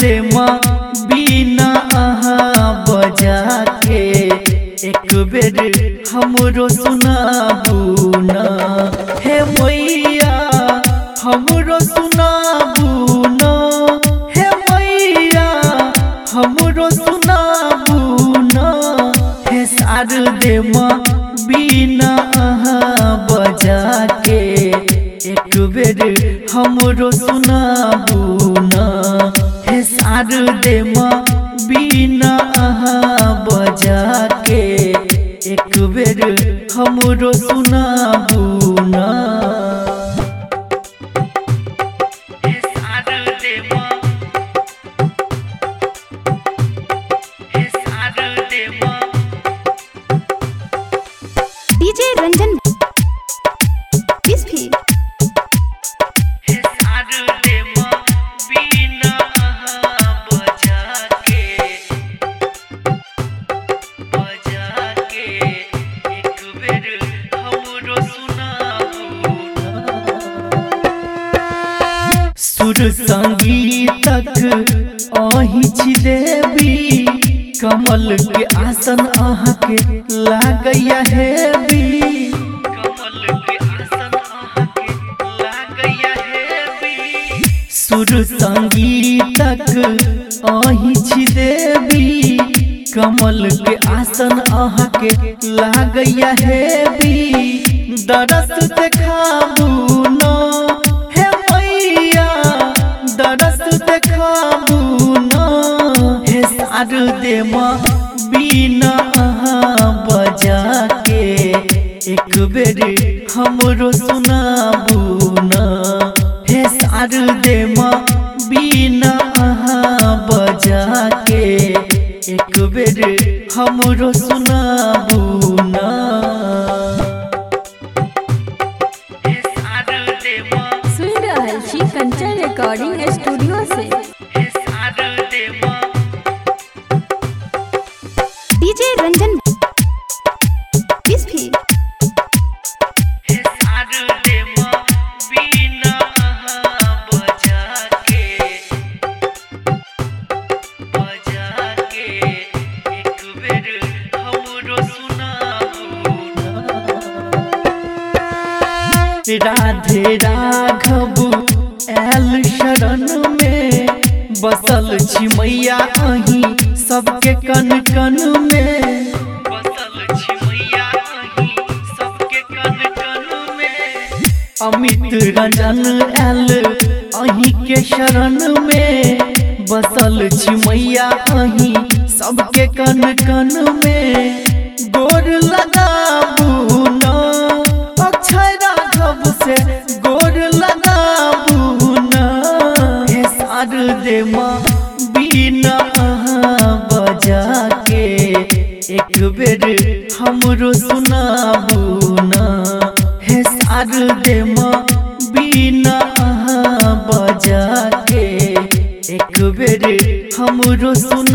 दे बीना अहाँ बजा के एक बेर हमरो सुनाबू न। हे मैया, हमरो सुनाबू न। हे मैया, हमरो सुनाबू न। हे सार दे बीना अहाँ बजा के एक बेर हमरो सुनाबू सार दे बीना बजा के एक बेर हमरो सुना न। संगीतक अहि छी देवी कमल के आसन हेवी के आसन लागैया हेवी सुर संगीतक अहि छी देवी कमल के आसन अहाँके लागैया हेवी दरस देखाबू सार दे बीना बजा के। एक बेर हमरो सुनाबू न। हे सार दे बीना अहाँ बजा के। एक बेर हमरो सुनाबू न। हे रिकॉर्डिंग स्टूडियो से। हमरो सुनाबू राधे राघव एल शरण में बसल छी मैया अही। सबके कन कन में। में अमित रंजन एल अही के शरण में। बसल मैया अही सबके कन कन में। गोर लगाबू न, अक्षय राघव से गोर लगाबू न। सार दे बीना अहाँ बजा के एक बेर हमरो सुनाबू न। हे सार दे बीना अहाँ बजा के एक बेर हमरो सुन